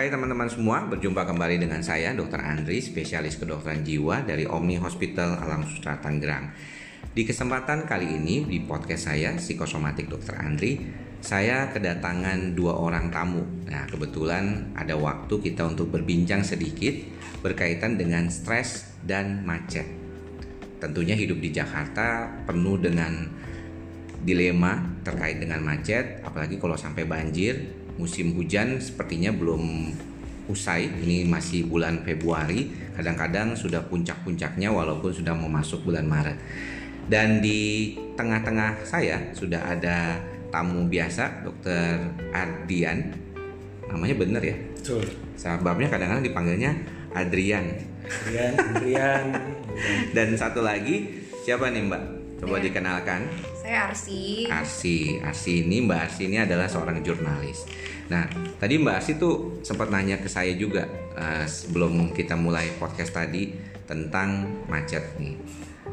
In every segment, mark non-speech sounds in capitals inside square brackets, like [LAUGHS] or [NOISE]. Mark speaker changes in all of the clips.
Speaker 1: Hai teman-teman semua, berjumpa kembali dengan saya Dr. Andri, spesialis kedokteran jiwa dari Omni Hospital Alam Sutra Tangerang. Di kesempatan kali ini di podcast saya Psikosomatik Dr. Andri, saya kedatangan dua orang tamu. Nah, kebetulan ada waktu kita untuk berbincang sedikit berkaitan dengan stres dan macet. Tentunya hidup di Jakarta penuh dengan dilema terkait dengan macet, apalagi kalau sampai banjir musim hujan sepertinya belum usai. Ini masih bulan Februari, kadang-kadang sudah puncak-puncaknya walaupun sudah mau masuk bulan Maret. Dan di tengah-tengah saya sudah ada tamu biasa, Dokter Ardian. Namanya bener ya?
Speaker 2: Betul.
Speaker 1: Sebabnya kadang-kadang dipanggilnya Adrian.
Speaker 2: Adrian, Adrian. [LAUGHS]
Speaker 1: Dan satu lagi, siapa nih Mbak? Coba
Speaker 3: Ya.
Speaker 1: dikenalkan.
Speaker 3: Saya Arsi.
Speaker 1: Arsi. Arsi ini Mbak Arsi ini adalah seorang jurnalis. Nah, tadi Mbak Arsi tuh sempat nanya ke saya juga eh, sebelum kita mulai podcast tadi tentang macet nih.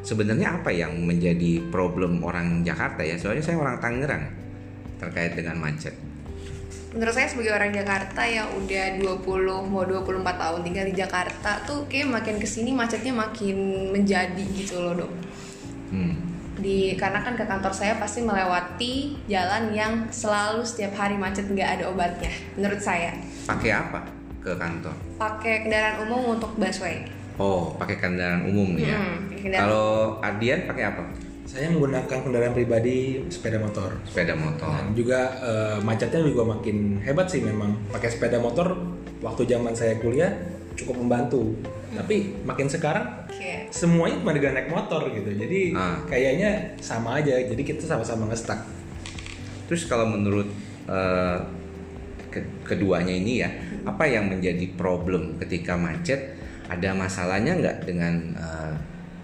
Speaker 1: Sebenarnya apa yang menjadi problem orang Jakarta ya? Soalnya saya orang Tangerang terkait dengan macet.
Speaker 3: Menurut saya sebagai orang Jakarta yang udah 20 mau 24 tahun tinggal di Jakarta tuh kayak makin ke sini macetnya makin menjadi gitu loh dok.
Speaker 1: Hmm.
Speaker 3: Di karena kan ke kantor saya pasti melewati jalan yang selalu setiap hari macet nggak ada obatnya. Menurut saya
Speaker 1: Pakai apa ke kantor?
Speaker 3: pakai kendaraan umum untuk busway.
Speaker 1: Oh, pakai kendaraan umum nih ya.
Speaker 3: Hmm,
Speaker 1: Kalau Ardian pakai apa?
Speaker 2: Saya menggunakan kendaraan pribadi sepeda motor.
Speaker 1: Sepeda motor.
Speaker 2: Dan juga eh, macetnya juga makin hebat sih memang. Pakai sepeda motor waktu zaman saya kuliah cukup membantu. Tapi makin sekarang
Speaker 3: Oke.
Speaker 2: semuanya cuma dengan naik motor gitu. Jadi
Speaker 1: Ah.
Speaker 2: kayaknya sama aja. Jadi kita sama-sama ngestak.
Speaker 1: Terus kalau menurut eh, ke- keduanya ini ya, apa yang menjadi problem ketika macet? Ada masalahnya nggak dengan eh,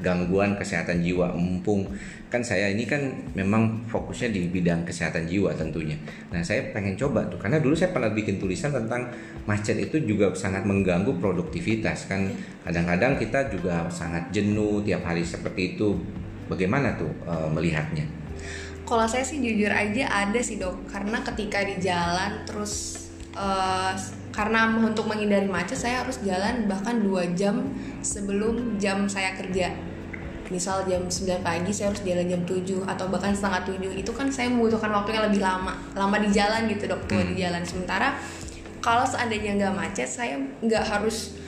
Speaker 1: gangguan kesehatan jiwa? Mumpung kan saya ini kan memang fokusnya di bidang kesehatan jiwa tentunya. Nah saya pengen coba tuh, karena dulu saya pernah bikin tulisan tentang macet itu juga sangat mengganggu produktivitas kan. Kadang-kadang kita juga sangat jenuh tiap hari seperti itu. Bagaimana tuh eh, melihatnya?
Speaker 3: Kalau saya sih jujur aja ada sih dok, karena ketika di jalan terus eh, karena untuk menghindari macet saya harus jalan bahkan dua jam sebelum jam saya kerja. Misal jam 9 pagi saya harus jalan jam 7 atau bahkan setengah 7 itu kan saya membutuhkan waktu yang lebih lama, lama di jalan gitu dok, tua di jalan. Sementara kalau seandainya nggak macet saya nggak harus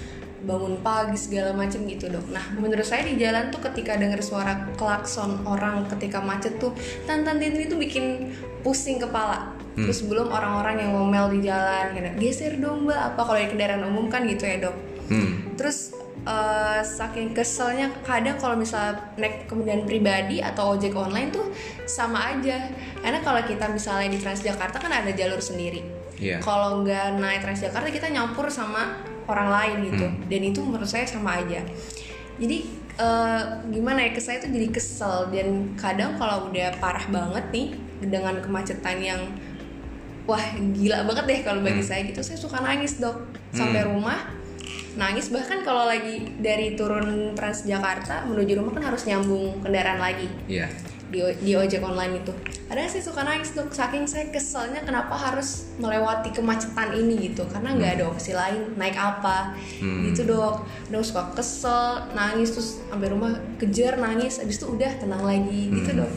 Speaker 3: bangun pagi segala macam gitu dok. Nah menurut saya di jalan tuh ketika dengar suara klakson orang ketika macet tuh tantan tintin itu bikin pusing kepala. Terus belum orang-orang yang ngomel di jalan, gitu, geser dong mbak apa kalau di kendaraan umum kan gitu ya dok.
Speaker 1: Hmm.
Speaker 3: Terus eh, saking keselnya kadang kalau misalnya naik kendaraan pribadi atau ojek online tuh sama aja. Karena kalau kita misalnya di Transjakarta kan ada jalur sendiri.
Speaker 1: Iya.
Speaker 3: Kalau nggak naik Transjakarta kita nyampur sama orang lain gitu.
Speaker 1: Hmm.
Speaker 3: Dan itu menurut saya sama aja. Jadi eh, gimana ya ke saya tuh jadi kesel dan kadang kalau udah parah banget nih dengan kemacetan yang wah gila banget deh kalau bagi
Speaker 1: Hmm.
Speaker 3: saya gitu saya suka nangis dok sampai
Speaker 1: Hmm.
Speaker 3: rumah nangis. Bahkan kalau lagi dari turun Transjakarta menuju rumah kan harus nyambung kendaraan lagi.
Speaker 1: Iya.
Speaker 3: di, di ojek online itu. Ada sih suka nangis dok saking saya keselnya kenapa harus melewati kemacetan ini gitu. Karena nggak ada opsi lain. Naik apa?
Speaker 1: Hmm.
Speaker 3: gitu dok. Dok suka kesel nangis terus sampai rumah kejar nangis. Abis itu udah tenang lagi. Gitu
Speaker 1: Hmm.
Speaker 3: dok.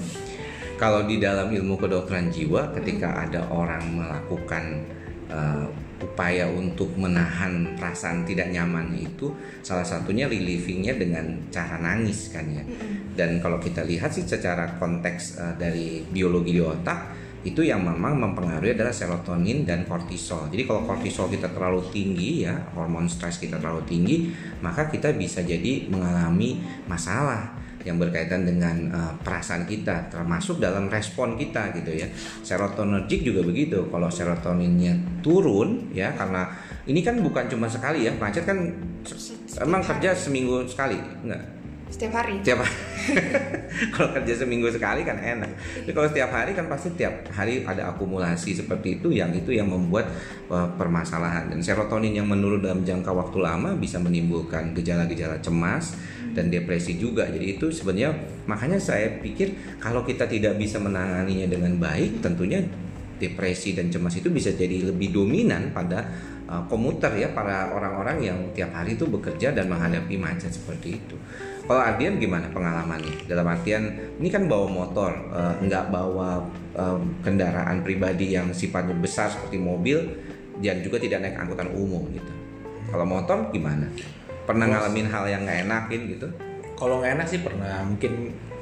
Speaker 1: Kalau di dalam ilmu kedokteran jiwa, ketika ada orang melakukan uh, upaya untuk menahan perasaan tidak nyaman itu, salah satunya relievingnya dengan cara nangis kan ya. Dan kalau kita lihat sih secara konteks uh, dari biologi di otak itu yang memang mempengaruhi adalah serotonin dan kortisol. Jadi kalau kortisol kita terlalu tinggi ya, hormon stres kita terlalu tinggi, maka kita bisa jadi mengalami masalah yang berkaitan dengan uh, perasaan kita termasuk dalam respon kita gitu ya. Serotonergic juga begitu. Kalau serotoninnya turun ya karena ini kan bukan cuma sekali ya macet kan emang kerja seminggu sekali? Enggak.
Speaker 3: Setiap hari.
Speaker 1: Tiap [LAUGHS] kalau kerja seminggu sekali kan enak. Tapi kalau setiap hari kan pasti tiap hari ada akumulasi seperti itu yang itu yang membuat uh, permasalahan. Dan serotonin yang menurun dalam jangka waktu lama bisa menimbulkan gejala-gejala cemas dan depresi juga. Jadi itu sebenarnya makanya saya pikir kalau kita tidak bisa menanganinya dengan baik tentunya depresi dan cemas itu bisa jadi lebih dominan pada uh, komuter ya para orang-orang yang tiap hari itu bekerja dan menghadapi macet seperti itu. Kalau Ardian gimana pengalamannya? Dalam artian ini kan bawa motor, uh, nggak bawa uh, kendaraan pribadi yang sifatnya besar seperti mobil dan juga tidak naik angkutan umum gitu. Kalau motor gimana? Pernah ngalamin hal yang nggak enakin gitu?
Speaker 2: Kalau nggak enak sih pernah. Mungkin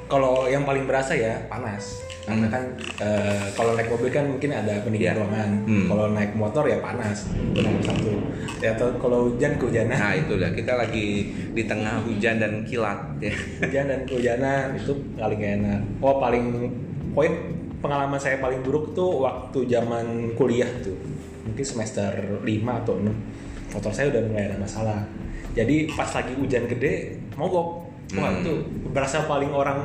Speaker 2: kalau yang paling berasa ya panas. Karena
Speaker 1: Hmm.
Speaker 2: kan eh, kalau naik mobil kan mungkin ada pendingin
Speaker 1: Iya.
Speaker 2: ruangan.
Speaker 1: Hmm.
Speaker 2: Kalau naik motor ya panas. Itu nomor satu. Ya atau kalau hujan kehujanan.
Speaker 1: Nah itu lah kita lagi di tengah hujan dan kilat ya.
Speaker 2: hujan dan kehujanan itu paling gak enak. Oh paling poin pengalaman saya paling buruk tuh waktu zaman kuliah tuh mungkin semester 5 atau 6 motor saya udah mulai ada masalah. Jadi pas lagi hujan gede mogok. Wah
Speaker 1: Hmm.
Speaker 2: itu berasa paling orang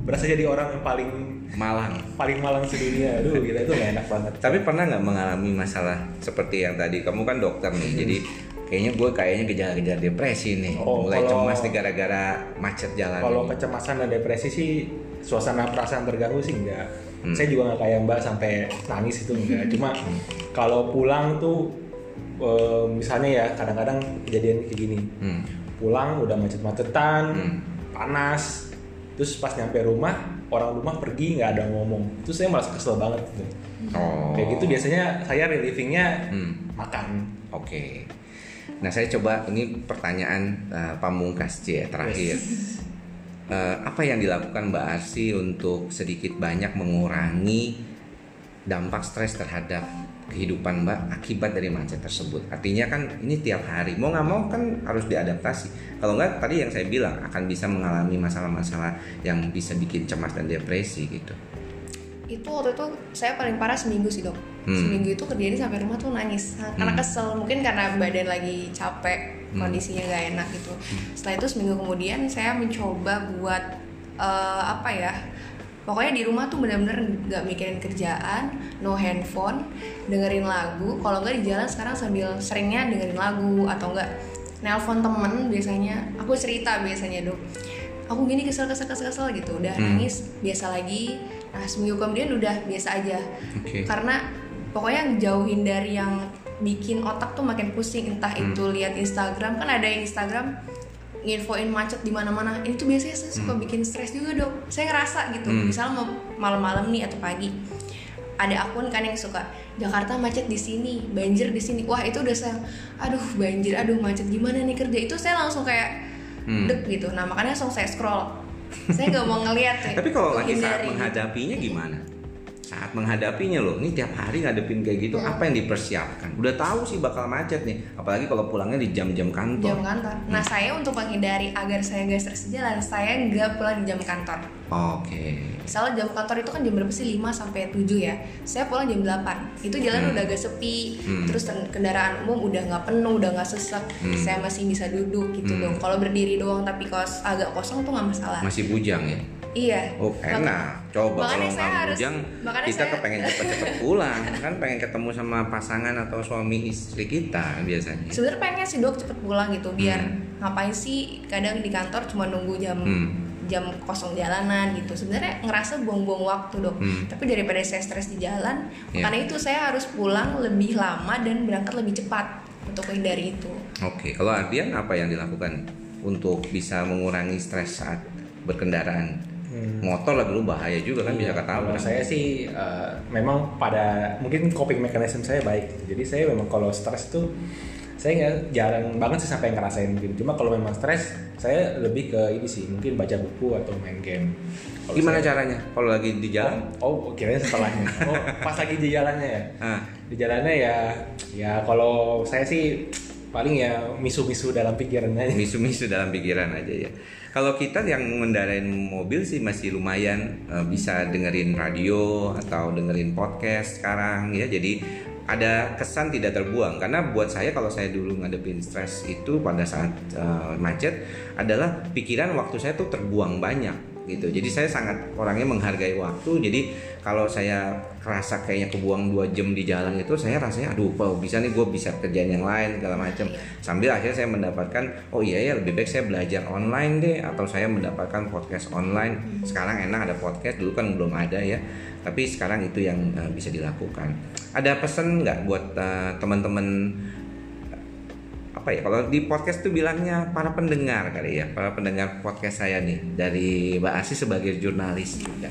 Speaker 2: berasa jadi orang yang paling
Speaker 1: Malang.
Speaker 2: paling malang sedunia. Aduh gila itu gak enak banget.
Speaker 1: Tapi pernah nggak mengalami masalah seperti yang tadi? Kamu kan dokter nih, jadi kayaknya gue kayaknya gejala-gejala depresi nih.
Speaker 2: Oh,
Speaker 1: Mulai
Speaker 2: kalau-
Speaker 1: cemas nih gara-gara macet jalan.
Speaker 2: Kalau
Speaker 1: ini.
Speaker 2: kecemasan dan depresi sih suasana perasaan terganggu sih enggak.
Speaker 1: Hmm.
Speaker 2: Saya juga nggak kayak Mbak sampai nangis itu enggak. Cuma [LAUGHS] kalau pulang tuh eh, misalnya ya kadang-kadang kejadian kayak gini.
Speaker 1: Hmm.
Speaker 2: Pulang udah macet-macetan,
Speaker 1: Hmm.
Speaker 2: panas. Terus pas nyampe rumah orang rumah pergi nggak ada ngomong. Itu saya merasa kesel banget gitu.
Speaker 1: Oh.
Speaker 2: Kayak gitu biasanya saya relievingnya
Speaker 1: Hmm.
Speaker 2: makan.
Speaker 1: Oke. Nah saya coba ini pertanyaan eh, pamungkas C terakhir. [LAUGHS] Eh, apa yang dilakukan Mbak Arsi untuk sedikit banyak mengurangi dampak stres terhadap kehidupan Mbak akibat dari macet tersebut? Artinya kan ini tiap hari mau nggak mau kan harus diadaptasi. Kalau nggak tadi yang saya bilang akan bisa mengalami masalah-masalah yang bisa bikin cemas dan depresi gitu.
Speaker 3: itu waktu itu saya paling parah seminggu sih dok
Speaker 1: Hmm.
Speaker 3: seminggu itu kerjanya sampai rumah tuh nangis karena
Speaker 1: Hmm.
Speaker 3: kesel mungkin karena badan lagi capek
Speaker 1: Hmm.
Speaker 3: kondisinya gak enak gitu setelah itu seminggu kemudian saya mencoba buat eh, apa ya pokoknya di rumah tuh benar-benar nggak mikirin kerjaan no handphone dengerin lagu kalau nggak di jalan sekarang sambil seringnya dengerin lagu atau enggak nelpon temen biasanya aku cerita biasanya dok aku gini kesel kesel kesel kesel gitu udah
Speaker 1: Hmm.
Speaker 3: nangis biasa lagi nah seminggu kemudian udah biasa aja
Speaker 1: Oke.
Speaker 3: karena pokoknya jauhin dari yang bikin otak tuh makin pusing entah
Speaker 1: Hmm.
Speaker 3: itu lihat Instagram kan ada yang Instagram nginfoin macet di mana-mana. Ini tuh biasanya saya suka bikin stres juga dok. Saya ngerasa gitu.
Speaker 1: Hmm.
Speaker 3: misalnya mau malam-malam nih atau pagi ada akun kan yang suka Jakarta macet di sini banjir di sini. Wah itu udah saya aduh banjir aduh macet. Gimana nih kerja? Itu saya langsung kayak
Speaker 1: Hmm.
Speaker 3: dek gitu. Nah makanya langsung saya scroll. Saya nggak mau ngeliat [LAUGHS] ya
Speaker 1: Tapi kalau lagi saat menghadapinya gimana? Saat menghadapinya loh, ini tiap hari ngadepin kayak gitu,
Speaker 3: Hmm.
Speaker 1: apa yang dipersiapkan? Udah tahu sih bakal macet nih, apalagi kalau pulangnya di jam-jam kantor.
Speaker 3: jam kantor. Nah saya untuk menghindari agar saya nggak stres jalan, saya nggak pulang di jam kantor.
Speaker 1: Oke.
Speaker 3: Misalnya jam kantor itu kan jam berapa sih? 5 sampai 7 ya. Saya pulang jam 8. Itu jalan
Speaker 1: Hmm.
Speaker 3: udah agak sepi.
Speaker 1: Hmm.
Speaker 3: Terus kendaraan umum udah nggak penuh, udah nggak sesek.
Speaker 1: Hmm.
Speaker 3: Saya masih bisa duduk gitu
Speaker 1: Hmm.
Speaker 3: dong. Kalau berdiri doang tapi kalau agak kosong tuh nggak masalah.
Speaker 1: Masih bujang ya?
Speaker 3: Iya.
Speaker 1: Oh enak. Coba
Speaker 3: makanya
Speaker 1: kalau nggak bujang, kita
Speaker 3: saya-
Speaker 1: kepengen cepet-cepet pulang, kan pengen ketemu sama pasangan atau suami istri kita biasanya.
Speaker 3: Sebenarnya pengen sih dok cepet pulang gitu biar
Speaker 1: Hmm.
Speaker 3: ngapain sih kadang di kantor cuma nunggu jam
Speaker 1: Hmm.
Speaker 3: jam kosong jalanan gitu sebenarnya ngerasa buang-buang waktu dok
Speaker 1: Hmm.
Speaker 3: tapi daripada saya stres di jalan
Speaker 1: Ya.
Speaker 3: makanya itu saya harus pulang lebih lama dan berangkat lebih cepat untuk menghindari itu
Speaker 1: Oke, kalau Ardian apa yang dilakukan untuk bisa mengurangi stres saat berkendaraan?
Speaker 2: Hmm.
Speaker 1: Motor lah dulu bahaya juga kan bisa
Speaker 2: Iya,
Speaker 1: ketabrak.
Speaker 2: Kalau saya sih eh, memang pada mungkin coping mechanism saya baik. Jadi saya memang kalau stres tuh saya nggak jarang banget sih sampai ngerasain gitu. Cuma kalau memang stres saya lebih ke ini sih mungkin baca buku atau main game. Kalau
Speaker 1: Gimana
Speaker 2: saya-
Speaker 1: caranya? Kalau lagi di jalan?
Speaker 2: Oh, kira setelahnya. Oh, pas lagi di jalannya ya. [LAUGHS]
Speaker 1: Ah,
Speaker 2: Di jalannya ya ya kalau saya sih paling ya misu-misu dalam pikiran aja.
Speaker 1: misu-misu dalam pikiran aja ya. Kalau kita yang mengendarain mobil sih masih lumayan eh, bisa dengerin radio atau dengerin podcast sekarang ya. Jadi ada kesan tidak terbuang karena buat saya kalau saya dulu ngadepin stres itu pada saat eh, macet adalah pikiran waktu saya tuh terbuang banyak gitu. Jadi saya sangat orangnya menghargai waktu. Jadi kalau saya kerasa kayaknya kebuang dua jam di jalan itu saya rasanya aduh kok bisa nih gue bisa kerjaan yang lain segala macam
Speaker 3: Iya.
Speaker 1: sambil akhirnya saya mendapatkan oh iya ya lebih baik saya belajar online deh atau saya mendapatkan podcast online sekarang enak ada podcast dulu kan belum ada ya tapi sekarang itu yang eh, bisa dilakukan ada pesan nggak buat eh, teman-teman apa ya kalau di podcast tuh bilangnya para pendengar kali ya para pendengar podcast saya nih dari Mbak Asi sebagai jurnalis juga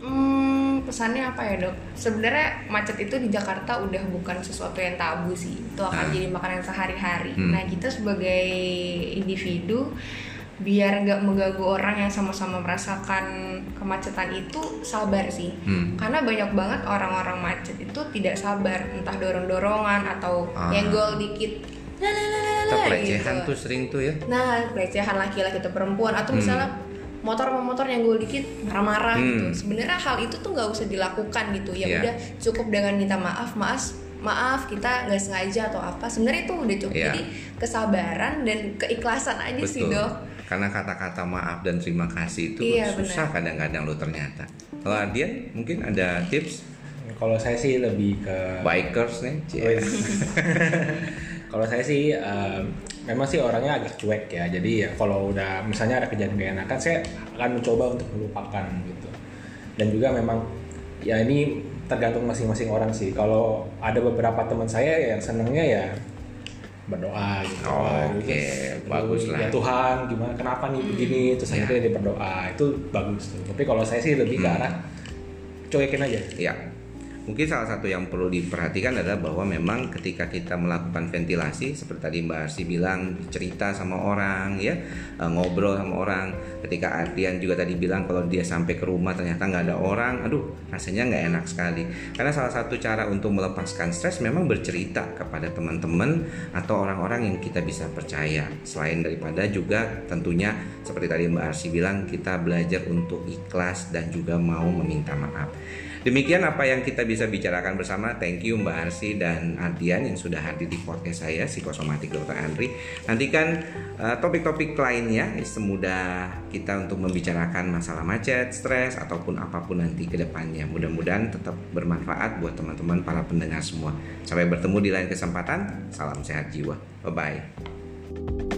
Speaker 3: Hmm, pesannya apa ya dok? Sebenarnya macet itu di Jakarta udah bukan sesuatu yang tabu sih. Itu akan
Speaker 1: Ah.
Speaker 3: jadi makanan sehari-hari.
Speaker 1: Hmm.
Speaker 3: Nah kita sebagai individu biar nggak mengganggu orang yang sama-sama merasakan kemacetan itu sabar sih.
Speaker 1: Hmm.
Speaker 3: Karena banyak banget orang-orang macet itu tidak sabar, entah dorong-dorongan atau
Speaker 1: Ah.
Speaker 3: nyenggol dikit. Lalalala,
Speaker 1: Kita pelecehan
Speaker 3: gitu.
Speaker 1: tuh sering tuh ya
Speaker 3: Nah, pelecehan laki-laki atau perempuan atau
Speaker 1: Hmm.
Speaker 3: misalnya motor sama motor yang gue dikit marah-marah
Speaker 1: Hmm.
Speaker 3: gitu. Sebenarnya hal itu tuh nggak usah dilakukan gitu. Ya
Speaker 1: Iya.
Speaker 3: udah cukup dengan minta maaf, maaf, maaf kita nggak sengaja atau apa. Sebenarnya itu udah cukup.
Speaker 1: Iya.
Speaker 3: Jadi kesabaran dan keikhlasan aja sih
Speaker 1: betul
Speaker 3: dok.
Speaker 1: karena kata-kata maaf dan terima kasih itu
Speaker 3: Iya,
Speaker 1: susah kadang-kadang lo ternyata kalau Adian mungkin ada tips
Speaker 2: Kalau saya sih lebih ke
Speaker 1: bikers nih. [LAUGHS]
Speaker 2: Kalau saya sih em, memang sih orangnya agak cuek ya. Jadi ya kalau udah misalnya ada kejadian gak enakan, saya akan mencoba untuk melupakan gitu. Dan juga memang ya ini tergantung masing-masing orang sih. Kalau ada beberapa teman saya yang senangnya ya berdoa gitu.
Speaker 1: Oh, oke.
Speaker 2: Terus,
Speaker 1: Bagus lah.
Speaker 2: Ya Tuhan, gimana kenapa nih begini? Terus
Speaker 1: Ya.
Speaker 2: akhirnya dia berdoa. Itu bagus tuh. Tapi kalau saya sih lebih ke
Speaker 1: Hmm.
Speaker 2: arah cuekin aja.
Speaker 1: Ya, mungkin salah satu yang perlu diperhatikan adalah bahwa memang ketika kita melakukan ventilasi seperti tadi Mbak Arsi bilang cerita sama orang ya eh, ngobrol sama orang ketika Ardian juga tadi bilang kalau dia sampai ke rumah ternyata nggak ada orang aduh rasanya nggak enak sekali. Karena salah satu cara untuk melepaskan stres memang bercerita kepada teman-teman atau orang-orang yang kita bisa percaya. Selain daripada juga tentunya seperti tadi Mbak Arsi bilang kita belajar untuk ikhlas dan juga mau meminta maaf Demikian apa yang kita bisa bicarakan bersama. Thank you Mbak Arsi dan Ardian yang sudah hadir di podcast saya Psikosomatik Dr. Andri. Nantikan uh, topik-topik lainnya semudah kita untuk membicarakan masalah macet, stres ataupun apa pun nanti ke depannya. Mudah-mudahan tetap bermanfaat buat teman-teman para pendengar semua. Sampai bertemu di lain kesempatan. Salam sehat jiwa. Bye bye.